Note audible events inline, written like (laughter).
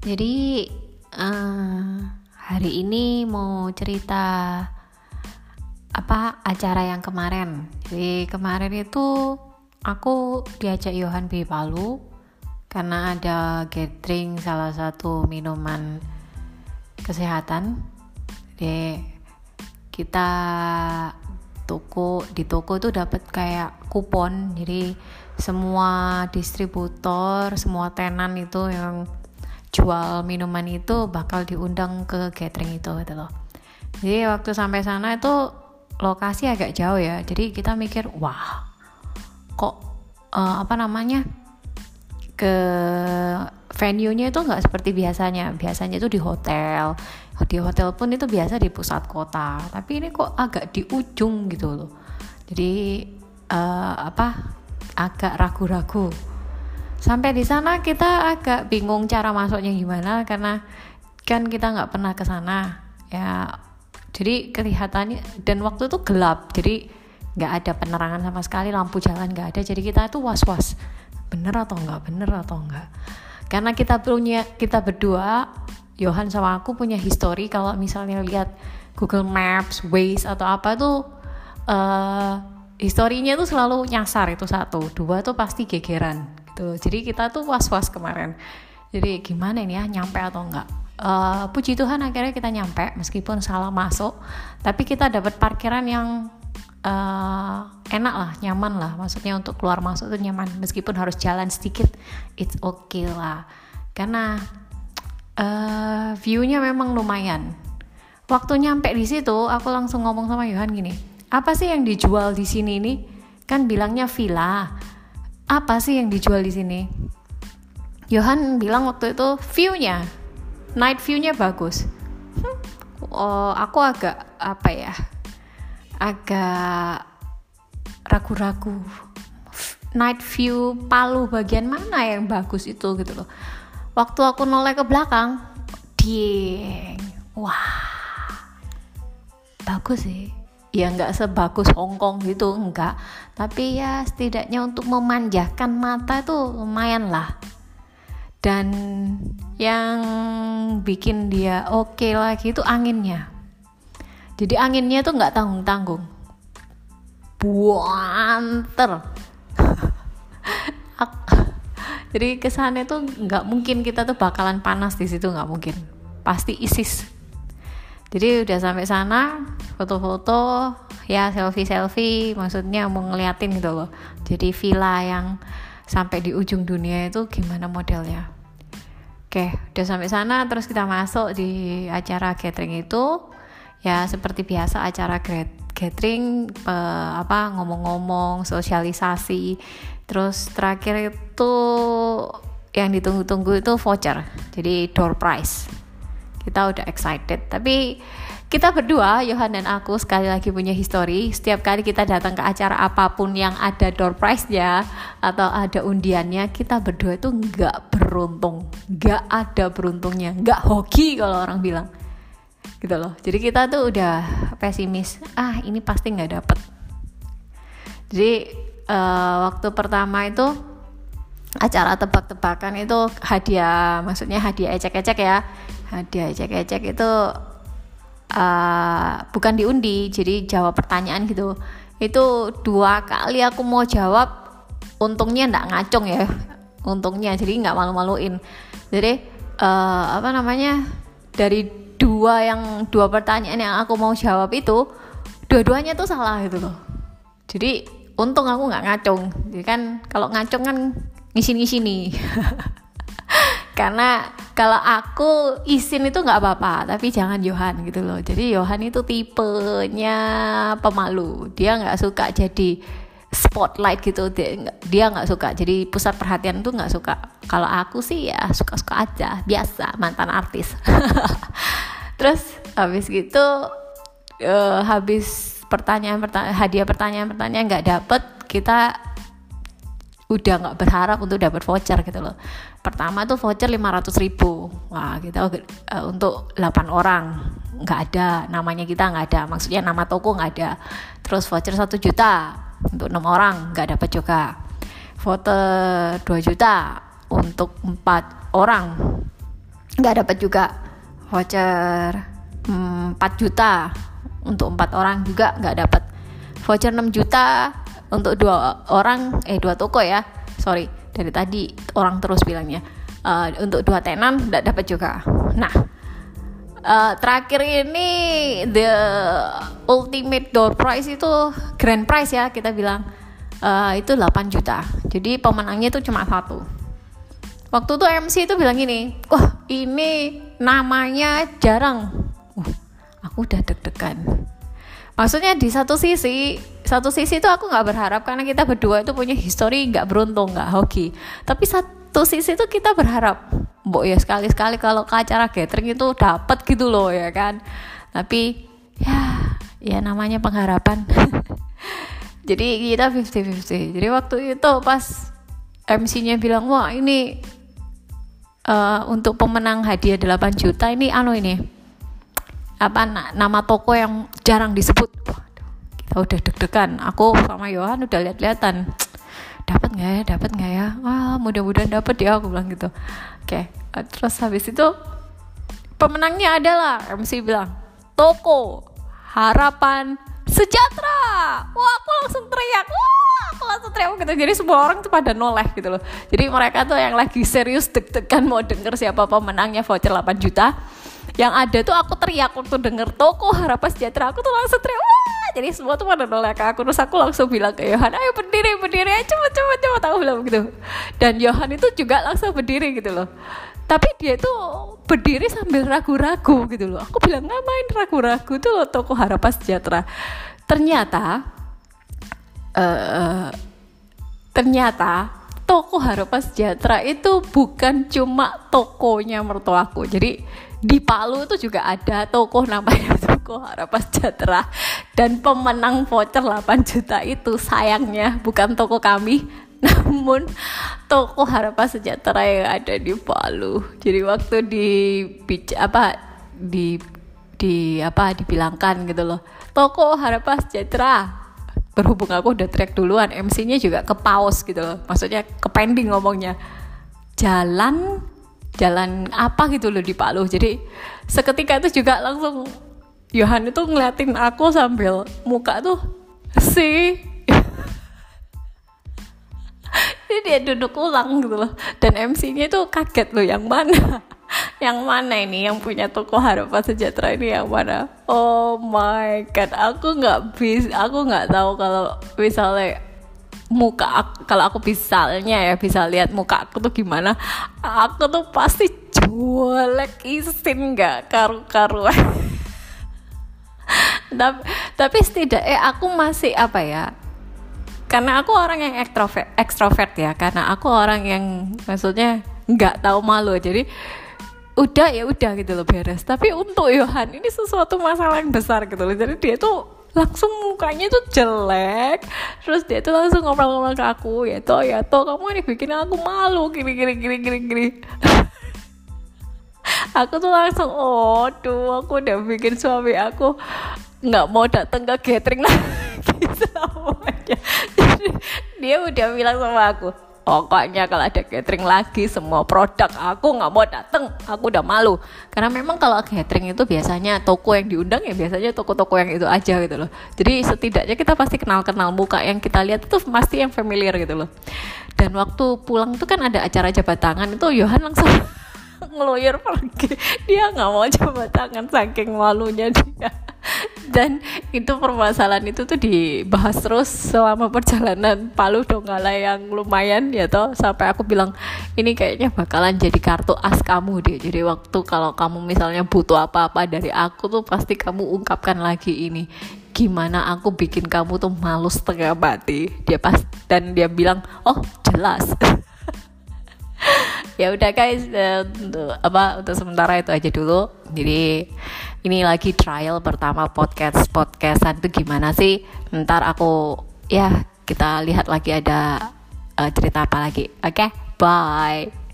Jadi uh, hari ini mau cerita apa acara yang kemarin. Jadi kemarin itu aku diajak Yohan B Palu karena ada gathering salah satu minuman kesehatan. Jadi kita toko di toko itu dapat kayak kupon. Jadi semua distributor, semua tenan itu yang jual minuman itu bakal diundang ke gathering itu gitu loh. Jadi waktu sampai sana itu lokasi agak jauh ya. Jadi kita mikir wah kok uh, apa namanya ke venue-nya itu nggak seperti biasanya. Biasanya itu di hotel. Di hotel pun itu biasa di pusat kota. Tapi ini kok agak di ujung gitu loh. Jadi uh, apa agak ragu-ragu sampai di sana kita agak bingung cara masuknya gimana karena kan kita nggak pernah ke sana ya. Jadi kelihatannya dan waktu itu gelap jadi nggak ada penerangan sama sekali lampu jalan nggak ada jadi kita itu was was bener atau nggak bener atau nggak. Karena kita punya kita berdua Johan sama aku punya histori kalau misalnya lihat Google Maps, Waze atau apa tuh uh, historinya tuh selalu nyasar itu satu, dua tuh pasti gegeran gitu. Jadi kita tuh was-was kemarin. Jadi gimana ini ya nyampe atau enggak? Uh, puji Tuhan akhirnya kita nyampe meskipun salah masuk. Tapi kita dapat parkiran yang uh, enak lah nyaman lah. Maksudnya untuk keluar masuk tuh nyaman. Meskipun harus jalan sedikit it's okay lah. Karena uh, viewnya memang lumayan. Waktu nyampe di situ aku langsung ngomong sama Yohan gini apa sih yang dijual di sini ini? Kan bilangnya villa apa sih yang dijual di sini? Johan bilang waktu itu view-nya, night view-nya bagus. Hmm, oh, aku agak apa ya? Agak ragu-ragu. Night view Palu bagian mana yang bagus itu gitu loh. Waktu aku noleh ke belakang, ding, wah, bagus sih ya nggak sebagus Hongkong gitu enggak tapi ya setidaknya untuk memanjakan mata itu lumayan lah. Dan yang bikin dia oke okay lagi itu anginnya. Jadi anginnya tuh nggak tanggung tanggung buanter (laughs) jadi kesannya tuh nggak mungkin kita tuh bakalan panas di situ nggak mungkin. Pasti isis. Jadi udah sampai sana foto-foto ya selfie-selfie maksudnya mau ngeliatin gitu loh. Jadi villa yang sampai di ujung dunia itu gimana modelnya? Oke udah sampai sana terus kita masuk di acara gathering itu. Ya seperti biasa acara gathering pe, apa ngomong-ngomong sosialisasi. Terus terakhir itu yang ditunggu-tunggu itu voucher jadi door prize. Kita udah excited tapi kita berdua Yohan dan aku sekali lagi punya histori setiap kali kita datang ke acara apa pun yang ada door prize-nya atau ada undiannya kita berdua itu nggak beruntung. Nggak ada beruntungnya. Nggak hoki kalau orang bilang. Gitu loh. Jadi kita tuh udah pesimis. Ah ini pasti nggak dapet. Jadi uh, waktu pertama itu acara tebak-tebakan itu hadiah maksudnya hadiah ecek-ecek ya. Hadiah ecek-ecek itu uh, bukan diundi jadi jawab pertanyaan gitu. Itu dua kali aku mau jawab untungnya ndak ngacung ya. Untungnya jadi nggak malu-maluin. Jadi uh, apa namanya dari dua yang dua pertanyaan yang aku mau jawab itu dua-duanya tuh salah gitu loh. Jadi untung aku nggak ngacung. Jadi kan kalau ngacung kan ngisi-ngisi nih (laughs) karena kalau aku isin itu nggak apa-apa tapi jangan Johan gitu loh. Jadi Johan itu tipenya pemalu. Dia nggak suka jadi spotlight gitu. Dia nggak suka. Jadi pusat perhatian tuh nggak suka. Kalau aku sih ya suka-suka aja. Biasa mantan artis. (laughs) Terus habis gitu uh, habis pertanyaan pertanyaan hadiah pertanyaan pertanyaan nggak dapet kita udah nggak berharap untuk dapat voucher gitu loh pertama tuh voucher 500 ribu. Wah kita uh, untuk 8 orang. Nggak ada. Namanya kita nggak ada. Maksudnya nama toko nggak ada. Terus voucher 1 juta untuk enam orang. Nggak dapat juga. Foto 2 juta untuk empat orang. Nggak dapat juga. Voucher hmm, 4 juta untuk empat orang juga nggak dapat. Voucher 6 juta untuk dua orang eh dua toko ya. Sorry dari tadi orang terus bilangnya uh, untuk dua tenan nggak dapat juga. Nah uh, terakhir ini the ultimate door prize itu grand prize ya kita bilang. Uh, itu 8 juta. Jadi pemenangnya itu cuma satu. Waktu itu MC itu bilang gini wah ini namanya jarang. Uh, aku udah deg-degan. Maksudnya di satu sisi satu sisi itu aku nggak berharap karena kita berdua itu punya histori nggak beruntung nggak hoki. Tapi satu sisi itu kita berharap mbok ya sekali-sekali kalau ke acara gathering itu dapat gitu loh ya kan. Tapi ya ya namanya pengharapan. (laughs) Jadi kita 50-50 jadi waktu itu pas MC-nya bilang wah ini uh, untuk pemenang hadiah 8 juta ini anu ini apa nama toko yang jarang disebut udah deg-degan aku sama Yohan udah lihat-lihatan dapat nggak ya? Dapat nggak ya? Wah mudah-mudahan dapat ya aku bilang gitu. Oke okay. terus habis itu pemenangnya adalah MC bilang toko harapan sejahtera. Wah aku langsung teriak. Wah aku langsung teriak. Gitu. Jadi semua orang tuh pada noleh gitu loh. Jadi mereka tuh yang lagi serius deg-degan mau denger siapa pemenangnya voucher 8 juta yang ada tuh aku teriak waktu denger toko harapan sejahtera aku tuh langsung teriak wah! Jadi semua tuh pada noleh ke aku terus aku langsung bilang ke Yohan ayo berdiri berdiri ayo cepet cepet cepet. Aku bilang gitu. Dan Yohan itu juga langsung berdiri gitu loh. Tapi dia tuh berdiri sambil ragu-ragu gitu loh. Aku bilang ngapain ragu-ragu tuh loh toko harapan sejahtera? Ternyata uh, ternyata toko harapan sejahtera itu bukan cuma tokonya mertuaku jadi di Palu itu juga ada toko namanya (laughs) toko harapan sejahtera. Dan pemenang voucher 8 juta itu sayangnya bukan toko kami. (laughs) Namun toko harapan sejahtera yang ada di Palu. Jadi waktu di apa di di apa dibilangkan gitu loh. Toko harapan sejahtera berhubung aku udah track duluan MC-nya juga ke paus gitu loh. Maksudnya ke pending ngomongnya. Jalan jalan apa gitu loh di Palu. Jadi seketika itu juga langsung Yohan itu ngeliatin aku sambil muka tuh sih (laughs) jadi dia duduk ulang gitu loh. Dan MC-nya itu kaget loh yang mana yang mana ini? Yang punya toko harapan sejahtera ini yang mana? Oh my god aku nggak bisa aku nggak tahu kalau misalnya muka aku, kalau aku misalnya ya bisa lihat muka aku tuh gimana. Aku tuh pasti jualek isin nggak karu-karuan. (laughs) Tapi tapi setidaknya aku masih apa ya karena aku orang yang ekstrovert ekstrovert ya karena aku orang yang maksudnya nggak tahu malu. Jadi udah ya udah gitu loh beres. Tapi untuk Yohan ini sesuatu masalah yang besar gitu loh. Jadi dia tuh langsung mukanya tuh jelek terus dia tuh langsung ngomong-ngomong ke aku ya toh ya toh kamu ini bikin aku malu gini gini gini gini gini. (laughs) Aku tuh langsung oh tuh aku udah bikin suami aku nggak mau datang ke gathering lagi. (laughs) Selamanya dia udah bilang sama aku pokoknya kalau ada gathering lagi semua produk aku nggak mau dateng. Aku udah malu. Karena memang kalau gathering itu biasanya toko yang diundang ya biasanya toko-toko yang itu aja gitu loh. Jadi setidaknya kita pasti kenal-kenal muka. Yang kita lihat itu pasti yang familiar gitu loh. Dan waktu pulang tuh kan ada acara jabat tangan itu Yohan langsung ngeloyer pergi. Dia nggak mau jabat tangan saking malunya dia. Dan itu permasalahan itu tuh dibahas terus selama perjalanan Palu Donggala yang lumayan ya toh. Sampai aku bilang ini kayaknya bakalan jadi kartu as kamu deh. Jadi waktu kalau kamu misalnya butuh apa-apa dari aku tuh pasti kamu ungkapkan lagi ini. Gimana aku bikin kamu tuh malu setengah mati. Dia pas dan dia bilang oh jelas (laughs) ya udah guys uh, untuk apa untuk sementara itu aja dulu. Jadi ini lagi trial pertama podcast podcastan itu gimana sih? Ntar aku ya kita lihat lagi ada uh, cerita apa lagi. Oke okay? bye